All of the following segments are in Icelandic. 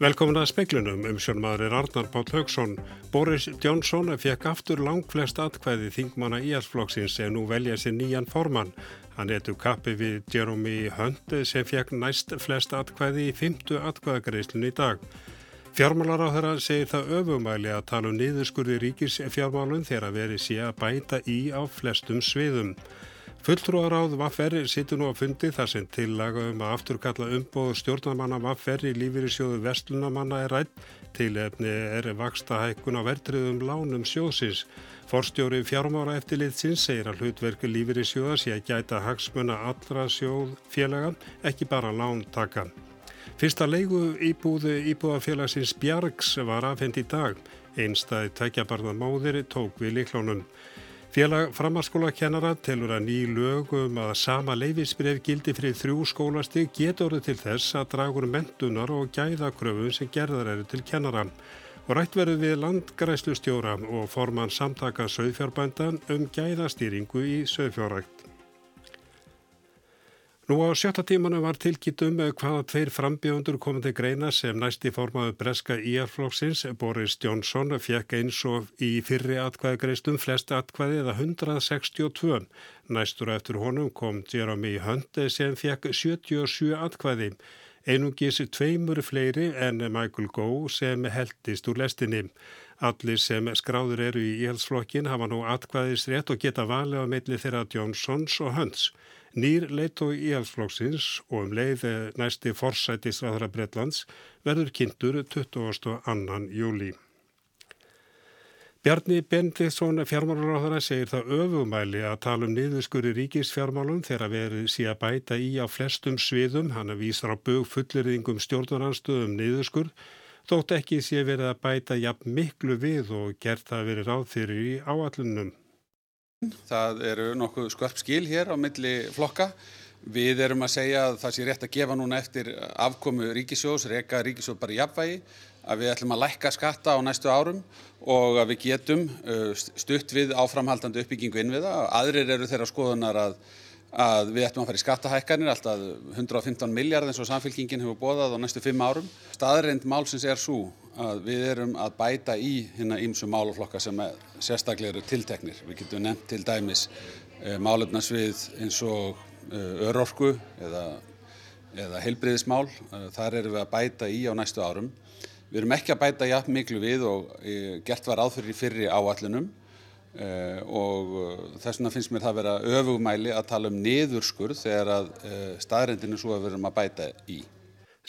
Velkomin að speiklunum um sjónmaður er Arnar Páll Haugsson. Boris Johnson fekk aftur langflest atkvæði þingmanna íhalsflokksins sem nú velja sér nýjan formann. Hann etu kappi við Jeremy Hunt sem fekk næst flest atkvæði í fymtu atkvæðagreislun í dag. Fjármálar á þeirra segir það öfumæli að tala um niðurskurði ríkis fjármálun þegar verið sé að bæta í á flestum sviðum. Fulltrúaráð Vaffer situr nú á fundi þar sem tillaga um að afturkalla umbóð stjórnamanna Vaffer í lífyrirsjóðu Vestlunamanna er rætt. Tilefni er vaksta hækkun á vertriðum lánum sjóðsins. Forstjóri fjármára eftirlitsins segir að hlutverku lífyrirsjóða sé að gæta hagsmuna allra sjóðfélaga, ekki bara lántaka. Fyrsta leigu íbúðu íbúðafélagsins Bjargs var afhengt í dag. Einstæði tækjabarða móðir tók við liklónum. Félag framhalskólakennara telur að ný lögum að sama leifisbref gildi fyrir þrjú skólasti getur til þess að dragur mentunar og gæðakröfum sem gerðar eru til kennara. Og rætt verður við landgræslustjóra og forman samtaka söðfjárbændan um gæðastýringu í söðfjárrækt. Nú á sjötta tímanu var tilkitt um hvaða tveir frambjóndur komandi greina sem næsti formaðu breska íarflokksins, Boris Johnson, fjekk eins og í fyrri atkvæðagreistum flest atkvæði eða 162. Næstur eftir honum kom Jeremy Hunt sem fjekk 77 atkvæði. Einungis tveimur fleiri en Michael Gove sem heldist úr lestinni. Allir sem skráður eru í íhalsflokkin hafa nú atkvæðis rétt og geta valið á meilli þeirra Johnsons og Hunts. Nýr leitt og íhalsflokksins og um leið næsti forsætis aðra Breitlands verður kynntur 22. júli. Bjarni Bendisson fjármálaráðara segir það öfumæli að tala um niðurskuri ríkisfjármálum þegar verið að bæta í á flestum sviðum. Hann vísar á bög fullirðingum stjórnaranstöðum niðurskur þótt ekki sé verið að bæta jafn miklu við og gert það verið ráð fyrir í áallunum. Það eru nokkuð skvörp skil hér á milli flokka. Við erum að segja að það sé rétt að gefa núna eftir afkomu ríkisjós, reyka ríkisjós bara jafnvægi, að við ætlum að lækka skatta á næstu árum og að við getum uh, stutt við áframhaldandi uppbyggingu innviða. Aðrir eru þeirra skoðunar að að við ættum að fara í skattahækkanir alltaf 115 miljard eins og samfélkingin hefur bóðað á næstu fimm árum. Staðreind málsins er svo að við erum að bæta í hérna ímsu máluflokka sem sérstaklega eru tilteknir. Við getum nefnt til dæmis e, málefnarsvið eins og e, örorku eða, eða heilbriðismál. E, þar erum við að bæta í á næstu árum. Við erum ekki að bæta jafn miklu við og gert var áþurri fyrri áallunum Uh, og uh, þess vegna finnst mér það að vera öfugmæli að tala um niðurskurð þegar að uh, staðrendinu svo að við erum að bæta í.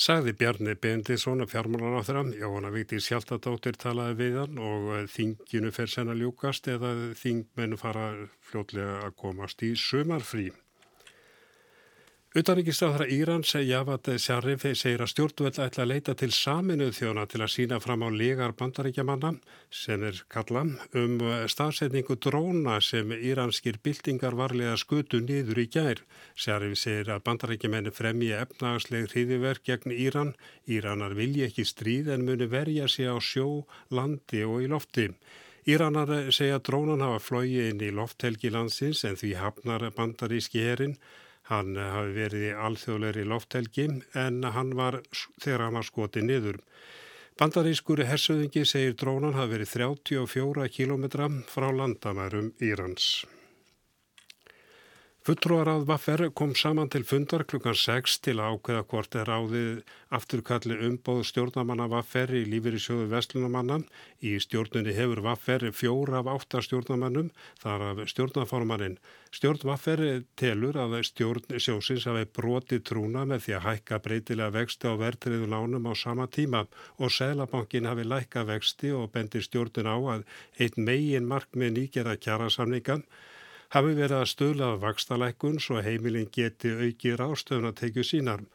Sagði Bjarni Bendisson að fjármálan á þeirra, Jóhanna Víktir Sjáltadóttir talaði við hann og þinginu fer sen að ljúkast eða þingmennu fara fljótlega að komast í sömarfrí. Utaríkistáðra Írans Javad Sharif segir að stjórnvöld ætla að leita til saminuð þjóna til að sína fram á legar bandaríkjamanna sem er kalla um stafsetningu dróna sem íranskir byltingar varlega skutu niður í gær. Sharif segir að bandaríkjamenni fremji efnagsleg hriðiverk gegn Íran. Íranar vilji ekki stríð en muni verja sig á sjó, landi og í lofti. Íranar segja að drónan hafa flói inn í lofthelgi landsins en því hafnar bandaríski herin Hann hafi verið í alþjóðleiri lofthelgi en hann var þegar hann var skotið niður. Bandarískur hersöðingi segir drónan hafi verið 34 km frá landamærum Írans. Fulltrúarað Vaffer kom saman til fundar klukkan 6 til að ákveða hvort er áðið afturkalli umbóð stjórnamanna Vaffer í lífyrirsjóðu Vestlunamanna. Í stjórnunni hefur Vaffer fjóra af átta stjórnamannum þar af stjórnaformannin. Stjórn Vaffer telur að stjórn sjósins hafi broti trúna með því að hækka breytilega vexti á verðtriðu lánum á sama tíma og Sælabankin hafi lækka vexti og bendir stjórnun á að eitt megin markmið nýgerða kjara samningan hafi verið að stöðla af vakstalækkun svo heimilin geti auki rástöðun að tekju sínar.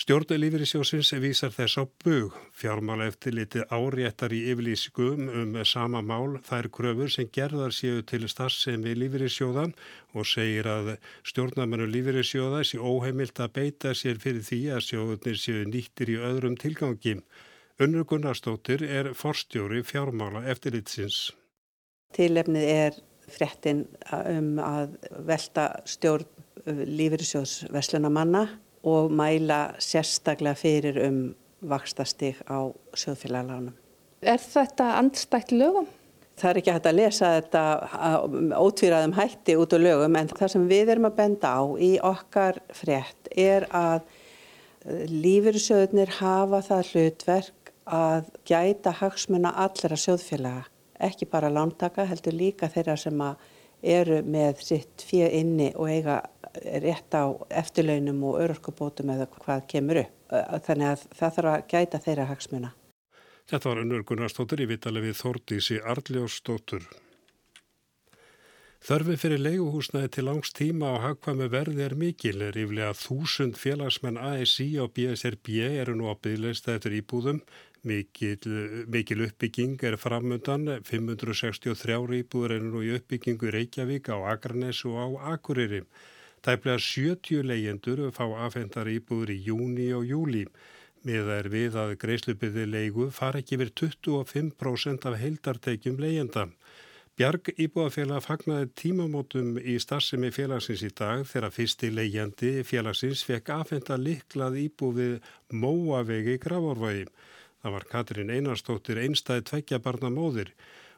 Stjórnulífur í sjósins vísar þess á bug. Fjármála eftir litið áréttar í yfirlýskum um sama mál þær kröfur sem gerðar séu til starfsemi lífur í sjóðan og segir að stjórnamennu lífur í sjóða sé óheimilt að beita sér fyrir því að sjóðunir séu nýttir í öðrum tilgangi. Unnur Gunnarsdóttir er forstjóri fjármála eftirlitsins. Tilefnið er fréttin um að velta stjórn uh, lífyrirsjós Veslunamanna og mæla sérstaklega fyrir um vakstastig á sjóðfélagalánum. Er þetta andstætt lögum? Það er ekki hægt að lesa þetta ótvíraðum hætti út á lögum en það sem við erum að benda á í okkar frétt er að eh, lífyrirsöðunir hafa það hlutverk að gæta hagsmuna allra sjóðfélaga, ekki bara lántaka heldur líka þeirra sem eru með sitt fyrir inni og eiga rétt á eftirlaunum og örorkubótum eða hvað kemur upp. Þannig að það þarf að gæta þeirra hagsmuna. Þetta var unnur Gunnarsdóttir í vitali við Þórdísi Arljósdóttur. Þörfi fyrir leiguhúsnaði til langs tíma á hagkvæmu verði er mikil. Er yfirlega þúsund félagsmenn ASI og BSRB eru nú á byggleista eftir íbúðum. Mikil, mikil uppbygging er framundan. 563 íbúður eru nú í uppbyggingu í Reykjavík á Akranes og á Akureyri. Tæplega 70 leyendur fá afhendar íbúður í júni og júli. Miða er við að greiðsluppiði leigu far ekki verið 25% af heildartekjum leyenda. Bjarg íbúðafélag fagnaði tímamótum í starfsemi félagsins í dag þegar fyrsti leyjandi félagsins fekk afhenda liklað íbúðið Móavegi Gravorvægi. Það var Katrín Einarstóttir einstæði tveggja barna móðir.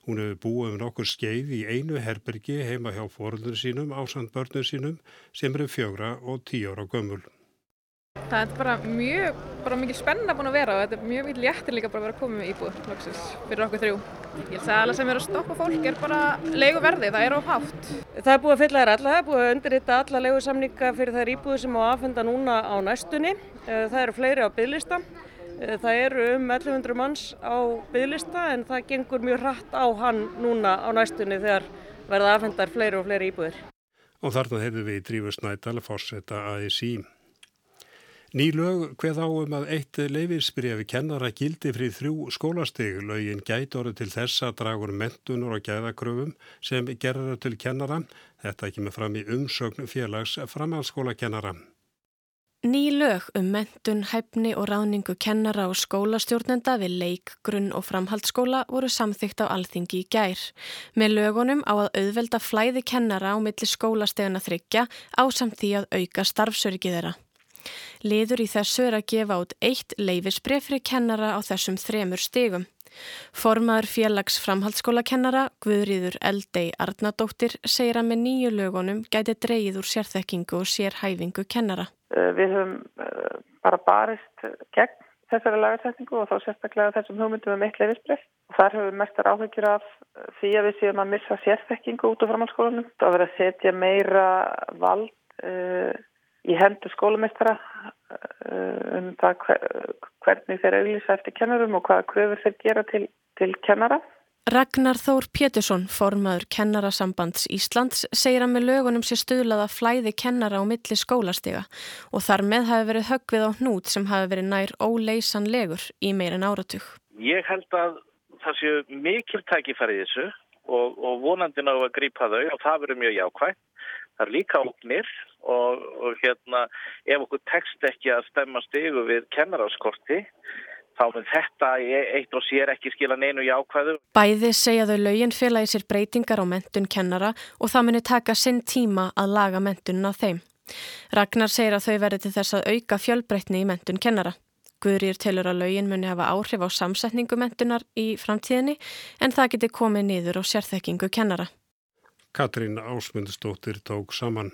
Hún hefur búið um nokkur skeið í einu herbergi heima hjá forundur sínum, ásand börnur sínum sem eru fjögra og tíu ára gömul. Það er bara mjög, bara mikil spenna búin að vera og þetta er mjög mikil léttir líka bara að vera að koma með íbúð loksins, fyrir okkur þrjú. Ég held að alla sem er að stoppa fólk er bara leiguverði, það er ofhátt. Það er búið að fylla þær alla, það er búið að undirrita alla leigusamninga fyrir þær íbúðu sem á aðfenda núna á næstunni. Eh, það eru fleiri á bygglista, það eru um 1100 manns á bygglista en það gengur mjög hratt á hann núna á næstunni þegar verða aðfendar fleiri og fleiri íbúðir. Og þarna hefðu við Drífur Snædal að fórseta ASI. Ný lög hveð áum að eitt leifisbrefi kennara gildi frið þrjú skólasteg. Lögin gæti orði til þess að dragur mentunur og gæðakröfum sem gerur til kennara. Þetta ekki með fram í umsögn félags framhalskólakennara. Ný lög um mentun, hæfni og ráningu kennara og skólastjórnenda við leik, grunn og framhaldsskóla voru samþygt á alþingi í gær. Með lögunum á að auðvelda flæði kennara á milli skólasteguna þryggja á samt því að auka starfsörgið þeirra. Liður í þessu er að gefa út eitt leifisbref fyrir kennara á þessum þremur stigum. Formaður félags framhaldsskólakennara Guðrýður Eldei Arnadóttir segir að með nýju lögunum gæti dreyið úr sérþekkingu og sérhæfingu kennara. Eh, við höfum eh, bara barist gegn þessari lagarsetningu og þá sérstaklega þessum hugmyndum um eitt leifisbref. Þar höfum við mestar áhugir af því að við séum að missa sérþekkingu út á framhaldsskólanum. Það verður að setja meira vald uh, í hendur skólamestara uh, um það hvernig þeir auðvisa eftir kennarum og hvaða kröfur þeir gera til, til kennara. Ragnar Þór Pétursson, formaður Kennarasambands Íslands, segir að með lögunum sé stuðlaða flæði kennara á milli skólastega og þar með hafi verið höggvið á hnút sem hafi verið nær óleysanlegur í meirin áratug. Ég held að það séu mikil tækifæri í þessu og, og vonandi ná að grípa þau og það verður mjög jákvægt. Það er líka óknir og, og hérna ef okkur tekst ekki að stemma stegu við kennaráskorti þá mun þetta eitt og sér ekki skila neinu í ákvæðu. Bæði segja þau laugin félagi sér breytingar á mentun kennara og það muni taka sinn tíma að laga mentunum á þeim. Ragnar segir að þau verði til þess að auka fjölbreytni í mentun kennara. Guðrýr telur að laugin muni hafa áhrif á samsetningu mentunar í framtíðinni en það geti komið niður á sérþekkingu kennara. Katrín Ásmundsdóttir tók saman.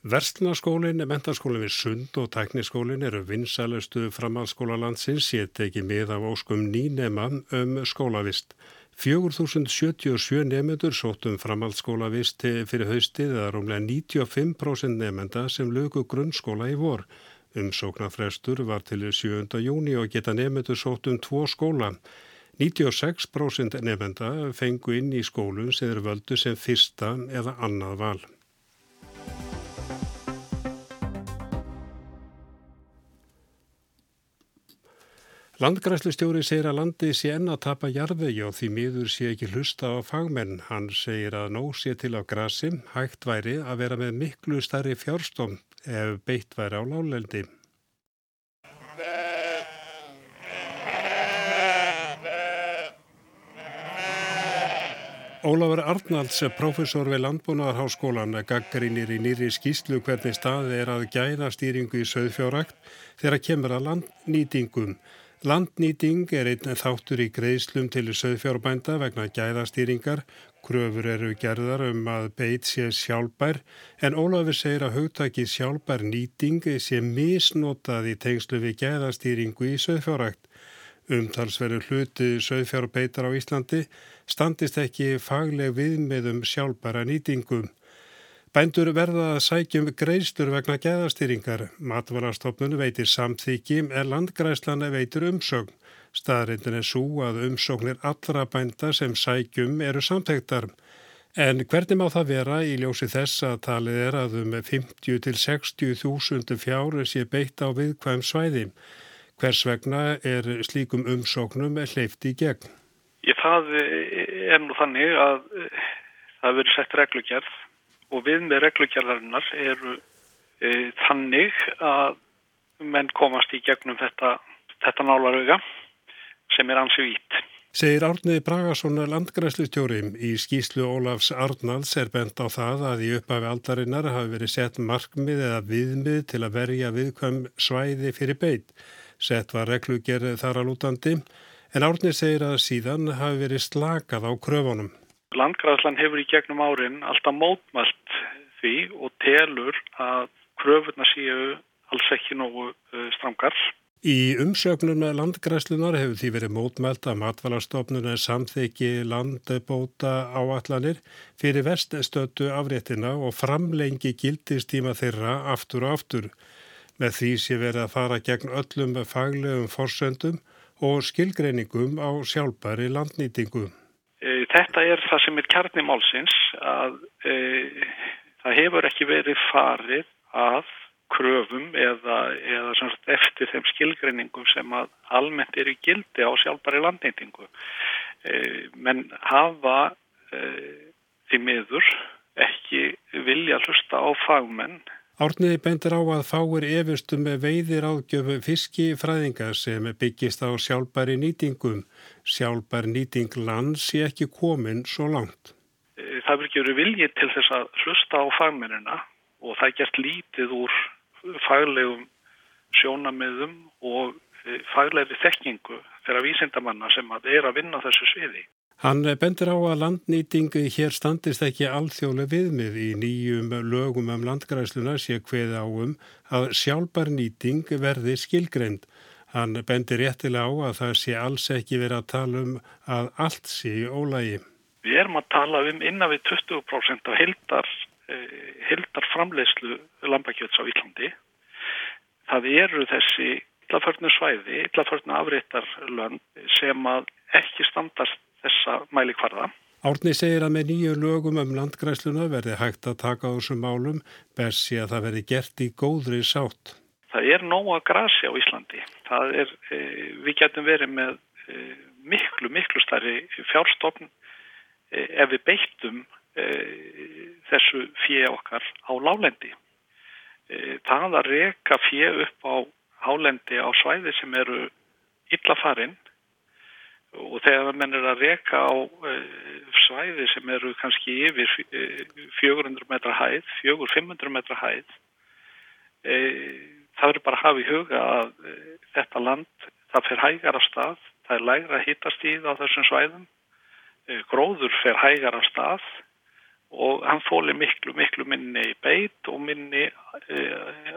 Verslunarskólinn, mentarskólinn við Sund og Tekniskólinn eru vinsælustu framhalskóla landsins, ég teki með af óskum nýnema um skólavist. 4077 nefnendur sótum framhaldsskólavist fyrir haustið eða rómlega 95% nefnenda sem lögu grunnskóla í vor. Umsóknarfrestur var til 7. júni og geta nefnendur sótum tvo skóla. 96% nefnda fengu inn í skólum sem eru völdu sem fyrsta eða annað val. Landgræslustjóri segir að landi sé enn að tapa jarðvegi og því miður sé ekki hlusta á fagmenn. Hann segir að nóg sé til á grasi, hægt væri að vera með miklu starri fjárstofn ef beitt væri á lálendi. Ólafur Arnalds, professor við Landbúnaðarháskólan, gaggrínir í nýri skýslu hvernig staði er að gæða stýringu í söðfjárakt þegar kemur að landnýtingum. Landnýting er einn þáttur í greiðslum til söðfjárbænda vegna gæðastýringar. Kröfur eru gerðar um að beit sé sjálfbær en Ólafur segir að hugtaki sjálfbær nýting sé misnotað í tengslu við gæðastýringu í söðfjárakt. Umtalsveru hluti söðfjárbeitar á Íslandi standist ekki fagleg viðmiðum sjálfbæra nýtingum. Bændur verða að sækjum greiðstur vegna gæðastýringar. Matvarastofnun veitir samþykji en landgræslan veitir umsögn. Staðrindin er svo að umsóknir allra bænda sem sækjum eru samþektar. En hvernig má það vera í ljósi þess að talið er að um 50 til 60 þúsundu fjári sé beitt á viðkvæm svæðim? Hvers vegna er slíkum umsóknum hleyft í gegn? Ég, það er nú þannig að eh, það verið sett reglugjörð og við með reglugjörðarinnar eru e, þannig að menn komast í gegnum þetta, þetta nálarauga sem er ansi vít. Segir Árniði Bragason landgræslistjóri í skýslu Ólafs Árnalds er bent á það að í upphafi aldarinnar hafi verið sett markmið eða viðmið til að verja viðkvæm svæði fyrir beitt. Sett var reglugerð þar að lútandi en Árni segir að síðan hafi verið slakað á kröfunum. Landgræðslan hefur í gegnum árin alltaf mótmælt því og telur að kröfurna séu alls ekki nógu uh, strangar. Í umsögnuna landgræslunar hefur því verið mótmælt að matvalastofnuna samþeki landbóta áallanir fyrir veststötu afréttina og framlengi gildistíma þeirra aftur og aftur. Með því sé verið að fara gegn öllum faglegum forsöndum og skilgreiningum á sjálfbæri landnýtingu. E, þetta er það sem er kjarnimálsins að e, það hefur ekki verið farið að kröfum eða, eða eftir þeim skilgreiningum sem almennt eru gildi á sjálfbæri landnýtingu. E, menn hafa e, því miður ekki vilja hlusta á fagmenn Árniði bendur á að fáir efustum veiðir ágjöfu fiskifræðinga sem byggist á sjálfbæri nýtingum. Sjálfbæri nýting land sé ekki komin svo langt. Það verður ekki viljið til þess að hlusta á fagmennina og það er gert lítið úr faglegum sjónamiðum og eh, faglegri þekkingu þeirra vísindamanna sem að er að vinna þessu sviði. Hann bendur á að landnýtingu hér standist ekki alþjóðlega viðmið í nýjum lögum um landgræsluna sé hveð áum að sjálfbar nýting verði skilgreynd. Hann bendir réttilega á að það sé alls ekki verið að tala um að allt sé í ólægi. Við erum að tala um innan við 20% af heldar, eh, heldar framleiðslu lambakjöts á Íslandi. Það eru þessi illaförnu svæði, illaförnu afréttarlönd sem að ekki standast þessa mælikvarða. Árni segir að með nýju lögum um landgræsluna verði hægt að taka á þessum málum, best sé að það verði gert í góðri sátt. Það er nóga grasi á Íslandi. Er, e, við getum verið með e, miklu, miklu starri fjárstofn e, ef við beittum þessu fjö okkar á lálendi. Það að reka fjö upp á hálendi á svæði sem eru illa farinn og þegar menn er að reka á uh, svæði sem eru kannski yfir uh, 400 metra hæð, 400-500 metra hæð uh, það verður bara að hafa í huga að þetta land, það fer hægar af stað, það er lægra hittastíð á þessum svæðum gróður fer hægar af stað og hann fóli miklu, miklu minni í beit og minni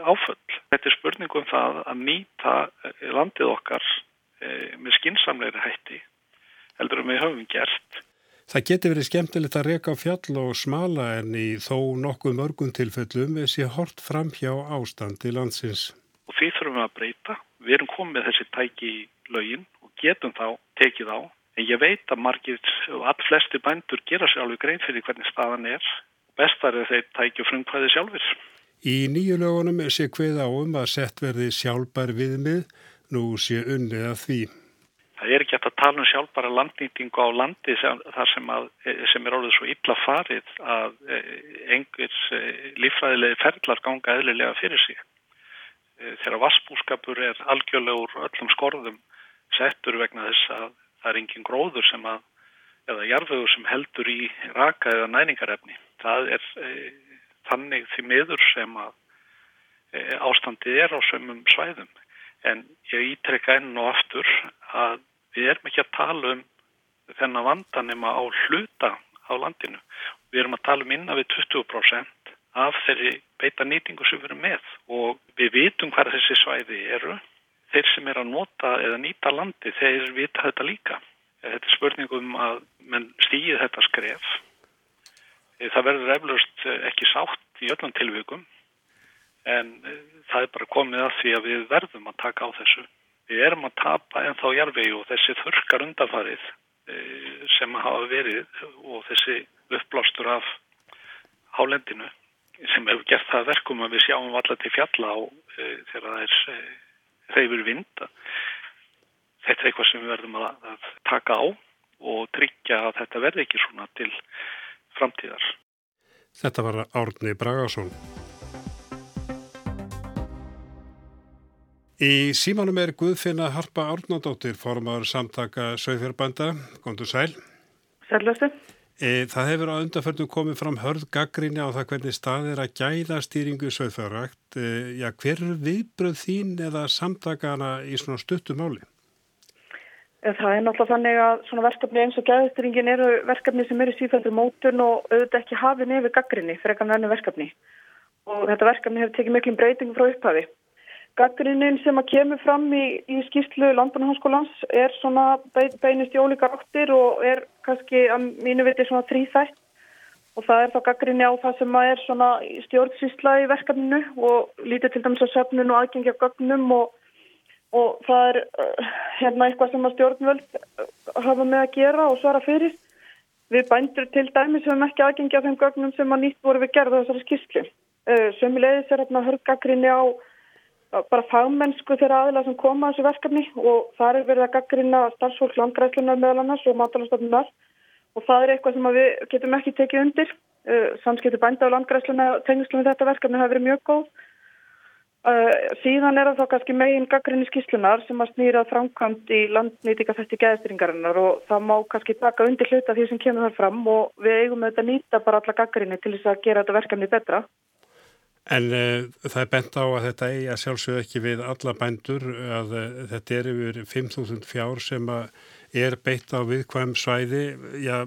áföll. Þetta er spurningum það að nýta landið okkar Eh, með skinsamleiri hætti heldur um við höfum gert. Það getur verið skemmtilegt að reyka á fjall og smala en í þó nokkuð mörgum tilfellum er sér hort fram hjá ástandi landsins. Og því þurfum við að breyta. Við erum komið þessi tæki í laugin og getum þá tekið á. En ég veit að margir og all flesti bændur gera sér alveg grein fyrir hvernig staðan er. Bestar er þeir tæki og frumkvæði sjálfur. Í nýju lögunum sé hvið áum að sett verði sjálfbær viðmið nú sé unnið að því. Það er ekki að tala um sjálfbara landnýtingu á landi sem, sem, að, sem er orðið svo illa farið að e, einhvers e, lífræðilegi ferðlar ganga eðlilega fyrir sig. E, þegar vassbúskapur er algjörlega úr öllum skorðum settur vegna þess að það er engin gróður sem að eða jarðvegur sem heldur í raka eða næningarefni. Það er e, þannig því miður sem að e, ástandið er á sömum svæðum. En ég ítrekka enn og aftur að við erum ekki að tala um þennan vandanima á hluta á landinu. Við erum að tala um innan við 20% af þeirri beita nýtingu sem við erum með og við vitum hvað þessi svæði eru. Þeir sem er að nota eða nýta landi, þeir vita þetta líka. Þetta er spurningum að menn stýði þetta skref. Það verður eflaust ekki sátt í öllum tilvíkum en eh, það er bara komið að því að við verðum að taka á þessu. Við erum að tapa en þá jarfið og þessi þurkar undarfarið sem hafa verið og þessi uppblástur af hálendinu sem hefur gert það verkum að við sjáum allar til fjalla á þegar það er reyfur vinda þetta er eitthvað sem við verðum að taka á og tryggja að þetta verði ekki svona til framtíðar. Þetta var Árni Bragarsson. Í símanum er Guðfinna Harpa Árnandóttir, formar samtaka Söðfjörgbænda. Góndu sæl. Sællustu. E, það hefur á undarförnum komið fram hörð gaggrinni á það hvernig stað er að gæða stýringu Söðfjörgrækt. E, já, hver er viðbröð þín eða samtakana í svona stuttumáli? Það er náttúrulega þannig að svona verkefni eins og gæðustyringin eru verkefni sem eru sífældur mótun og auðvitað ekki hafi nefið gaggrinni fyrir eitthvað verkefni. Og þetta verkefni hefur tekið miklum breytingum frá upphafi. Gaggrinnin sem að kemur fram í, í skýrslu Landbúnahanskólans er svona beinist í ólíka ráttir og er kannski að mínu viti svona þrýþætt. Og það er þá gaggrinni á það sem að er svona stjórnsýsla í verkefninu og lítið til dæmis á söfnun og aðgengi af gögnum og og það er uh, hérna eitthvað sem að stjórnvöld uh, hafa með að gera og svara fyrir. Við bændur til dæmis hefum ekki aðgengi af þeim gögnum sem að nýtt voru við gerða þessari skýrslu. Uh, Sömmulegis er hérna hörgagrinni á bara fagmennsku þeirra aðila sem koma að þessu verkefni og það er verið að gaggrina starfsfólk landgræslunar meðal annars og matalastofnunar og það er eitthvað sem við getum ekki tekið undir. Samskipti bænda á landgræslunar tengslum við þetta verkefni hafa verið mjög góð Uh, síðan er það þá kannski megin gaggrinni skíslunar sem að snýra framkvæmt í landnýtinga þetta í geðstringarinnar og það má kannski taka undir hluta því sem kemur þar fram og við eigum auðvitað að nýta bara alla gaggrinni til þess að gera þetta verkefni betra. En uh, það er bent á að þetta eigi að sjálfsögðu ekki við alla bændur að uh, þetta er yfir 5.000 fjár sem er beitt á viðkvæm svæði. Já,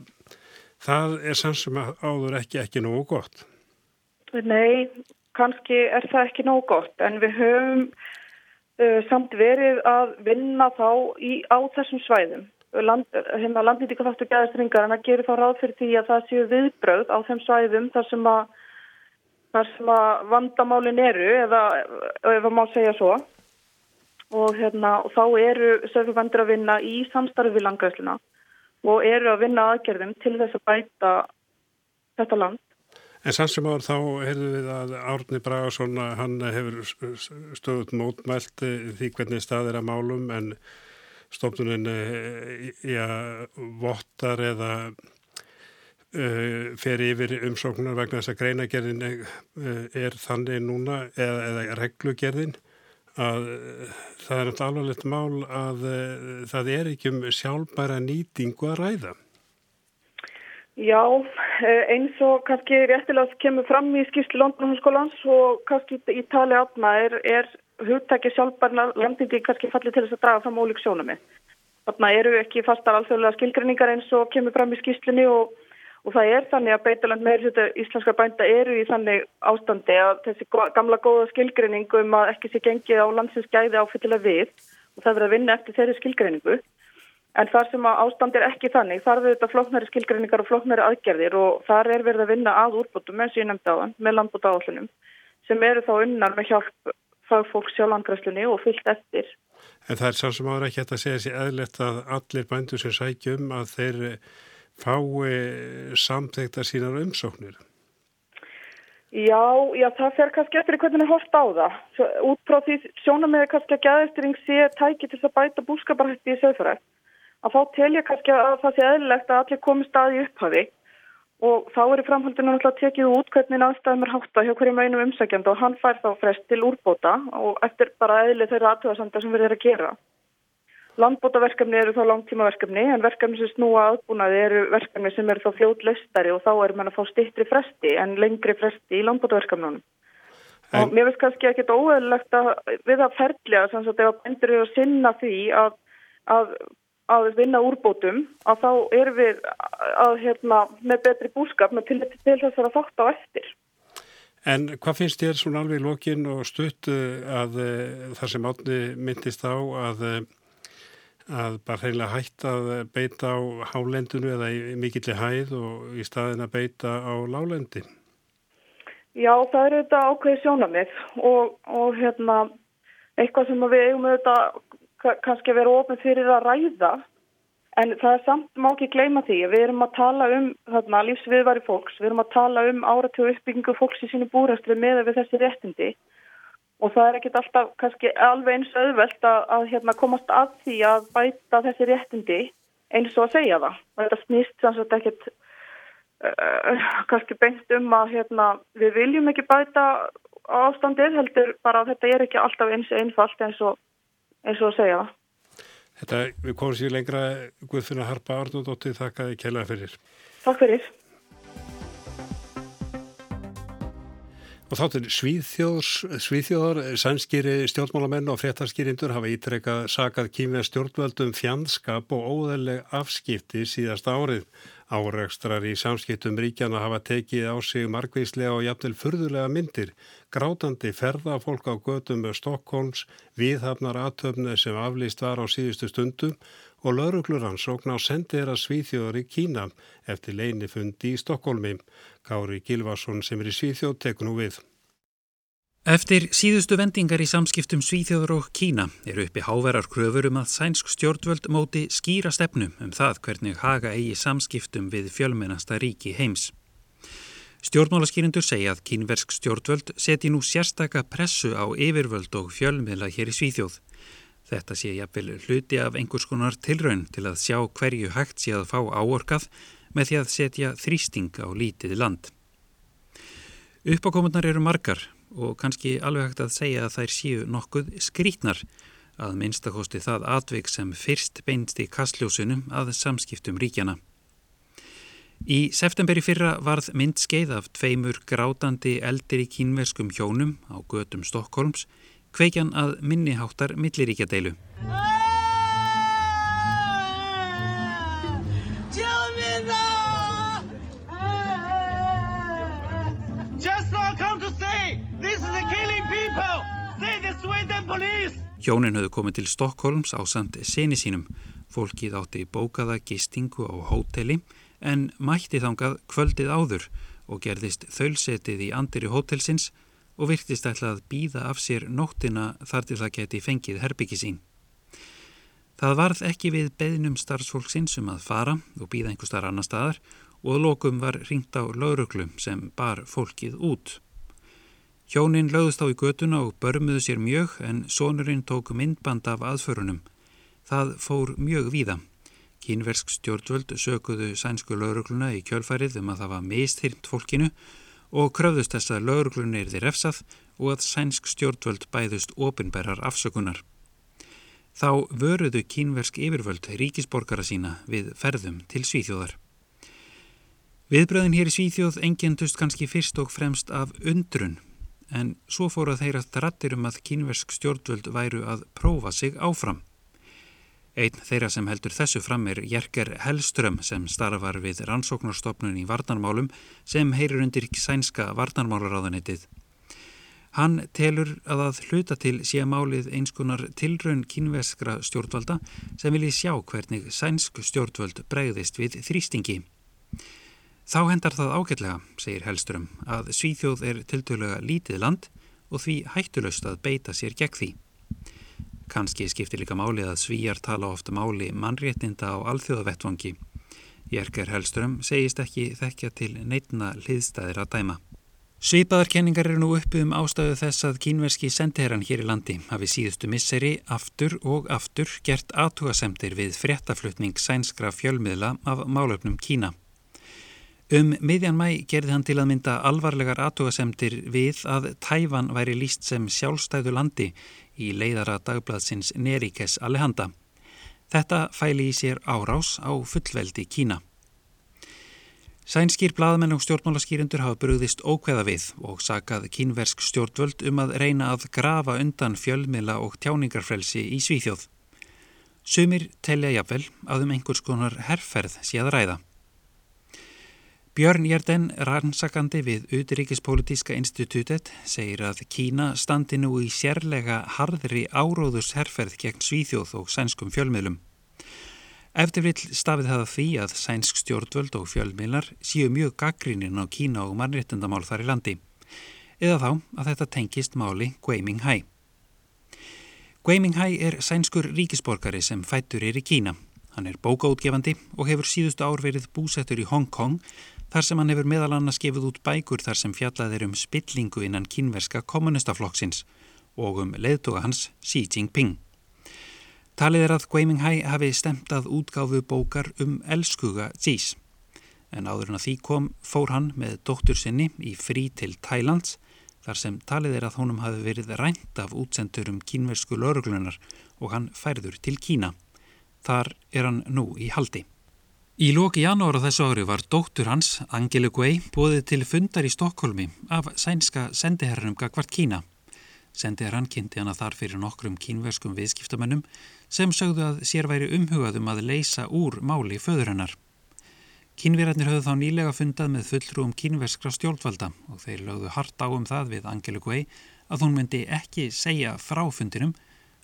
það er sann sem áður ekki ekki nógu gott. Nei, kannski er það ekki nóg gott en við höfum uh, samt verið að vinna þá í, á þessum svæðum. Land, hérna landnýtinga þáttu gæðastringar en að gera þá ráð fyrir því að það séu viðbröð á þeim svæðum þar sem að, þar sem að vandamálin eru eða ef að má segja svo. Og, hérna, og þá eru sögurvendur að vinna í samstarfi við langræsluna og eru að vinna aðgerðum til þess að bæta þetta land. En sann sem áður þá heyrðu við að Árni Bragarsson hann hefur stöðut mótmælt eh, því hvernig stað er að málum en stofnunin eh, ja, vottar eða uh, fer yfir umsóknar vegna þess að greinagerðin er þannig núna eða, eða reglugerðin að það er náttúrulega alvarlegt mál að það er ekki um sjálfbæra nýtingu að ræða. Já, eh, eins og kannski réttilega kemur fram í skýrslu Londonhanskólans og kannski í tali átna er, er hugtæki sjálfbarna landindi kannski fallið til þess að draga fram ólík sjónumi. Þarna eru ekki fastar alþjóðlega skilgrinningar eins og kemur fram í skýrslunni og, og það er þannig að beitaland meður þetta íslenska bænda eru í þannig ástandi að þessi gamla góða skilgrinningu um að ekki sé gengið á landsins gæði áfyllilega við og það verður að vinna eftir þeirri skilgrinningu. En þar sem að ástand er ekki þannig, þar verður þetta flóknari skilgreiningar og flóknari aðgerðir og þar er verið að vinna að úrbútum eins og ég nefndi á þann með landbúta áallunum sem eru þá unnar með hjálp fagfólks hjá landgræslunni og fyllt eftir. En það er sá sem ára ekki að segja sér eðlert að allir bændur sem sækjum að þeir fái samþekta sínar umsóknir. Já, já, það fer kannski eftir hvernig það horft á það. Út frá því sjónum með kannski að gæðistring sé tæki til að bæta búskaparhætti í sögfærætt að þá tel ég kannski að það sé eðlilegt að allir komi staði upphafi og þá er í framhaldinu náttúrulega tekið út hvernig aðstæðum er hátta hjá hverjum einum umsækjandi og hann fær þá frest til úrbóta og eftir bara eðli þeirra aðtöðasandar sem erum að gera. Landbótaverkefni eru þá langtímaverkefni en verkefni sem snúa aðbúnaði eru verkefni sem eru þá fljótlaustari og þá er mann að fá stittri fresti en lengri fresti í landbótaverkefnunum. En... Og mér veist kannski ekki óeðlegt að við að ferðlega sem sagt ef að bendur eru að sinna því að, að, að vinna úrbótum að þá erum við að, hérna, með betri búskap með til, til þess að þátt á eftir. En hvað finnst þér svona alveg í lokin og stutt eh, að eh, það sem átni myndist á að eh, að bara reynilega hætta að beita á hálendinu eða í mikilli hæð og í staðin að beita á lálendi? Já, það eru þetta ákveði sjónamið og, og hérna, eitthvað sem við eigum auðvitað kannski að vera ofin fyrir að ræða en það er samt má ekki gleyma því við erum að tala um þarna, lífsviðvari fólks, við erum að tala um áratjóðu uppbyggingu fólks í sínu búrastri með þessi réttindi og það er ekkit alltaf kannski alveg eins auðvelt að, að hérna, komast að því að bæta þessi réttindi eins og að segja það. Þetta snýst sannsagt ekkit uh, kannski beint um að hérna, við viljum ekki bæta ástandið heldur bara að þetta er ekki alltaf eins einfalt eins og, eins og að segja það. Þetta, við komum sér lengra Guðfinna Harpa Arnóndóttir, þakkaði kælaði fyrir. Takk fyrir. Og þáttur Svíþjóðar, sænskýri stjórnmálamenn og fréttarskýrindur hafa ítrekkað sakað kýmið stjórnvöldum fjandskap og óðarleg afskipti síðast árið. Áreikstrar í samskiptum ríkjana hafa tekið á sig margvíslega og jafnvel furðulega myndir. Grátandi ferða fólk á gödum með Stokkólms, viðhafnar aðtöfni sem aflýst var á síðustu stundum og laurugluransókn á sendir að Svíþjóðar í Kína eftir leinifundi í Stokkólmi. Kári Gilvarsson sem er í Svíþjóð tekur nú við. Eftir síðustu vendingar í samskiptum Svíþjóður og Kína eru uppi háverar kröfur um að sænsk stjórnvöld móti skýra stefnu um það hvernig haga eigi samskiptum við fjölmennasta ríki heims. Stjórnmálaskýrindur segja að kínversk stjórnvöld seti nú sérstaka pressu á yfirvöld og fjölmiðla hér í Svíþjóð. Þetta sé jafnvel hluti af einhvers konar tilraun til að sjá hverju hægt sé að fá áorkað með því að setja þrýsting á lítið land. Uppákomunar eru margar og kannski alveg hægt að segja að þær séu nokkuð skrítnar að minnstakosti það atvik sem fyrst beinst í kastljósunum að samskiptum ríkjana. Í septemberi fyrra varð myndskeið af tveimur grátandi eldir í kínverskum hjónum á götum Stokkólms kveikjan að minniháttar milliríkjadeilu. Hjónin höfðu komið til Stokkólms á sand seni sínum. Fólkið átti bókaða gistingu á hóteli en mætti þangað kvöldið áður og gerðist þölsetið í andiri hótelsins og virtist ætla að býða af sér nóttina þar til það geti fengið herbyggi sín. Það varð ekki við beðnum starfsfólksins um að fara og býða einhver starf annar staðar og lokum var ringt á lauruglum sem bar fólkið út. Hjónin lögðust á í götuna og börmuðu sér mjög en sonurinn tók myndband af aðförunum. Það fór mjög víða. Kínversk stjórnvöld sökuðu sænsku laurugluna í kjölfærið um að það var mistyrnt fólkinu og kröfðust þess að lauruglunni er því refsað og að sænsk stjórnvöld bæðust ofinberrar afsökunar. Þá vöruðu kínversk yfirvöld ríkisborgara sína við ferðum til Svíþjóðar. Viðbröðin hér í Svíþjóð engjendust kannski fyrst og fremst af undrun en svo fóru að þeirra drattir um að kínversk stjórnvöld væru að prófa sig áfram. Einn þeirra sem heldur þessu fram er Jerker Hellström sem starfar við rannsóknarstofnun í varnarmálum sem heyrir undir sænska varnarmálaráðanitið. Hann telur að að hluta til sé málið einskunar tilraun kínveskra stjórnvalda sem vilji sjá hvernig sænsk stjórnvöld bregðist við þrýstingi. Þá hendar það ágætlega, segir Hellström, að Svíþjóð er tiltölulega lítið land og því hættulöst að beita sér gegn því. Kanski skiptir líka máli að svíjar tala ofta máli mannréttinda á alþjóðavettvangi. Jerker Hellström segist ekki þekkja til neitna hliðstæðir að dæma. Svipaðarkenningar eru nú uppi um ástæðu þess að kínverski sendiherran hér í landi hafi síðustu misseri aftur og aftur gert aðtúasemtir við fréttaflutning sænskra fjölmiðla af málöfnum Kína. Um miðjan mæ gerði hann til að mynda alvarlegar aðtúasemtir við að Tæfan væri líst sem sjálfstæðu landi í leiðara dagbladsins Nerikes Alejanda. Þetta fæli í sér árás á fullveldi Kína. Sænskýr blaðmenn og stjórnmálaskýrindur hafa brúðist ókveða við og sakað kínversk stjórnvöld um að reyna að grafa undan fjölmila og tjáningarfrelsi í Svíþjóð. Sumir telja jafnvel að um einhvers konar herrferð sé að ræða. Björn Jærden, rannsakandi við Uturíkispolítiska institutet, segir að Kína standi nú í sérlega harðri áróðus herrferð gegn Svíþjóð og sænskum fjölmiðlum. Eftir vill stafið það því að sænsk stjórnvöld og fjölmiðlar séu mjög gaggrinin á Kína og mannréttundamál þar í landi, eða þá að þetta tengist máli Guiming Hai. Guiming Hai er sænskur ríkisborgari sem fættur er í Kína. Hann er bókaútgefandi og hefur síðustu ár verið búsettur í Hong Kong þar sem hann hefur meðal annars gefið út bækur þar sem fjallað er um spillingu innan kínverska kommunistaflokksins og um leðtoga hans Xi Jinping. Talið er að Guiming Hai hafi stemt að útgáfu bókar um elskuga Xis. En áður en að því kom fór hann með dóttur sinni í frí til Thailands þar sem talið er að honum hafi verið rænt af útsendur um kínversku lauruglunar og hann færður til Kína. Þar er hann nú í haldi. Í lóki janúar á þessu ári var dóttur hans, Angelu Guei, bóðið til fundar í Stokkólmi af sænska sendiherranum Gagvart Kína. Sendiherran kynnti hana þar fyrir nokkrum kínverskum viðskiptamönnum sem sögðu að sér væri umhugaðum að leysa úr máli föður hennar. Kínverarnir höfðu þá nýlega fundað með fullrúum kínverskra stjórnvalda og þeir lögðu hart á um það við Angelu Guei að hún myndi ekki segja frá fundinum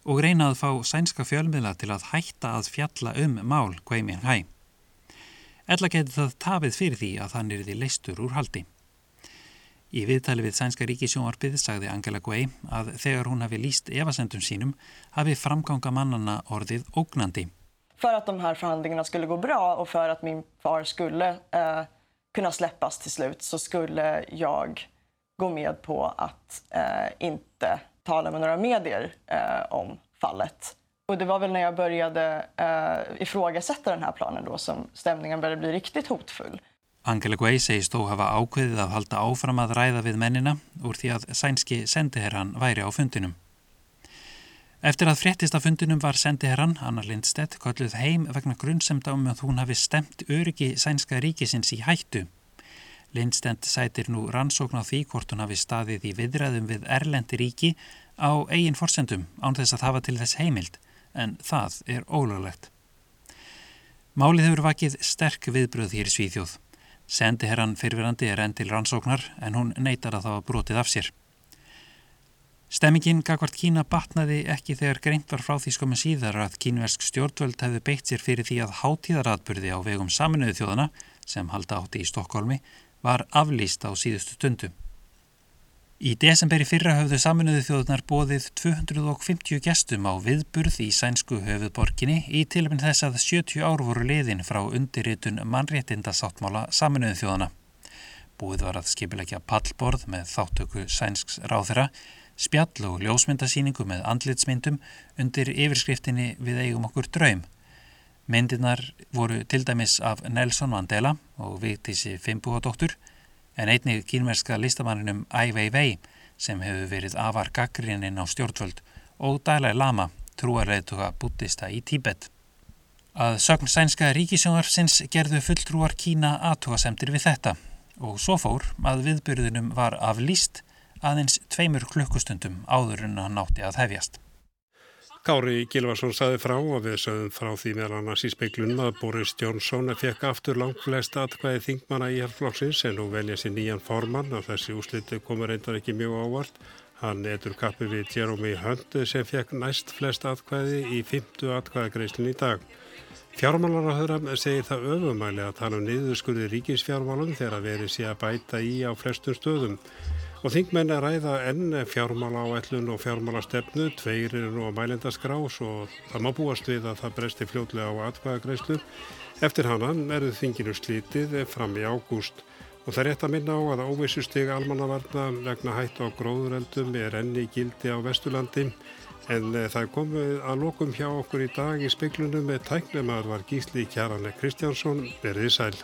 og reyna að fá sænska fjölmiðla til að hætta að fjalla um mál Guei-Ming Hai. Ella geti það tafið fyrir því að hann er því leistur úr haldi. Í viðtali við Sænska ríkisjónvarpið sagði Angela Guay að þegar hún hafi líst evasendum sínum hafi framganga mannana orðið ógnandi. För att de här förhandlingarna skulle gå bra och för att min far skulle eh, kunna släppas till slut så skulle jag gå med på att eh, inte tala med några medier eh, om fallet. Och det var väl när jag började uh, ifrågasätta den här planen då som stämningen började bli riktigt hotfull. Angela Guei segist þó hafa ákveðið að halda áfram að ræða við mennina úr því að sænski sendiherran væri á fundinum. Eftir að fréttist af fundinum var sendiherran, Anna Lindstedt, kalluð heim vegna grunnsemda um að hún hafi stemt öryggi sænska ríkisins í hættu. Lindstedt sætir nú rannsókn á því hvort hún hafi staðið í viðræðum við Erlendi ríki á eigin forsendum án þess að hafa til þess heimild en það er ólöglegt. Málið hefur vakið sterk viðbröð hér í Svíþjóð. Sendiherran fyrirverandi er enn til rannsóknar en hún neytar að það var brotið af sér. Stemmingin gagvart Kína batnaði ekki þegar greint var frá því skoðum síðar að kínversk stjórnvöld hefði beitt sér fyrir því að hátíðaratburði á vegum saminuðu þjóðana sem halda átti í Stokkólmi var aflýst á síðustu stundu. Í desemberi fyrra höfðu saminuðu þjóðunar bóðið 250 gestum á viðburð í sænsku höfuðborginni í tiluminn þess að 70 ár voru liðin frá undirritun mannréttindasáttmála saminuðu þjóðana. Búið var að skipilegja pallborð með þáttöku sænsks ráðherra, spjall og ljósmyndasíningu með andlitsmyndum undir yfirskriftinni við eigum okkur draum. Myndirnar voru til dæmis af Nelson Mandela og Vigtísi Fimbuadóttur en einnig kínverska listamanninum Ai Weiwei sem hefur verið afar gaggrinnin á stjórnvöld og Dalai Lama, trúarleituga buddhista í Tíbet. Að sögn sænska ríkisjónarsins gerðu fulltrúar Kína aðtugasemtir við þetta og svo fór að viðbyrðunum var aflýst aðeins tveimur klukkustundum áður en hann átti að hefjast. Kári Gilvarsson saði frá og við sögum frá því meðal annars í speiklunum að Boris Johnson fekk aftur langt flest atkvæði þingmanna í hérflokksins en nú velja sér nýjan formann og þessi úsliti komur reyndar ekki mjög ávart. Hann etur kappi við Jeremy Hunt sem fekk næst flest atkvæði í 50 atkvæðagreislinn í dag. Fjármálarahöðram segir það öfumæli að tala um niðurskurði ríkisfjármálum þegar verið sé að bæta í á flestum stöðum. Og þingmenn er ræða enn fjármála áætlun og fjármála stefnu, tveir eru nú á mælendaskrás og það má búast við að það bresti fljótlega á atkvæðagreyslu. Eftir hannan eru þinginu slítið fram í ágúst og það er rétt að minna á að óvissusteg almannavarna vegna hætt á gróðureldum er enni gildi á Vesturlandi en eh, það komið að lokum hjá okkur í dag í speiklunum með tæknum að var gísli Kjarane Kristjánsson verðið sæl.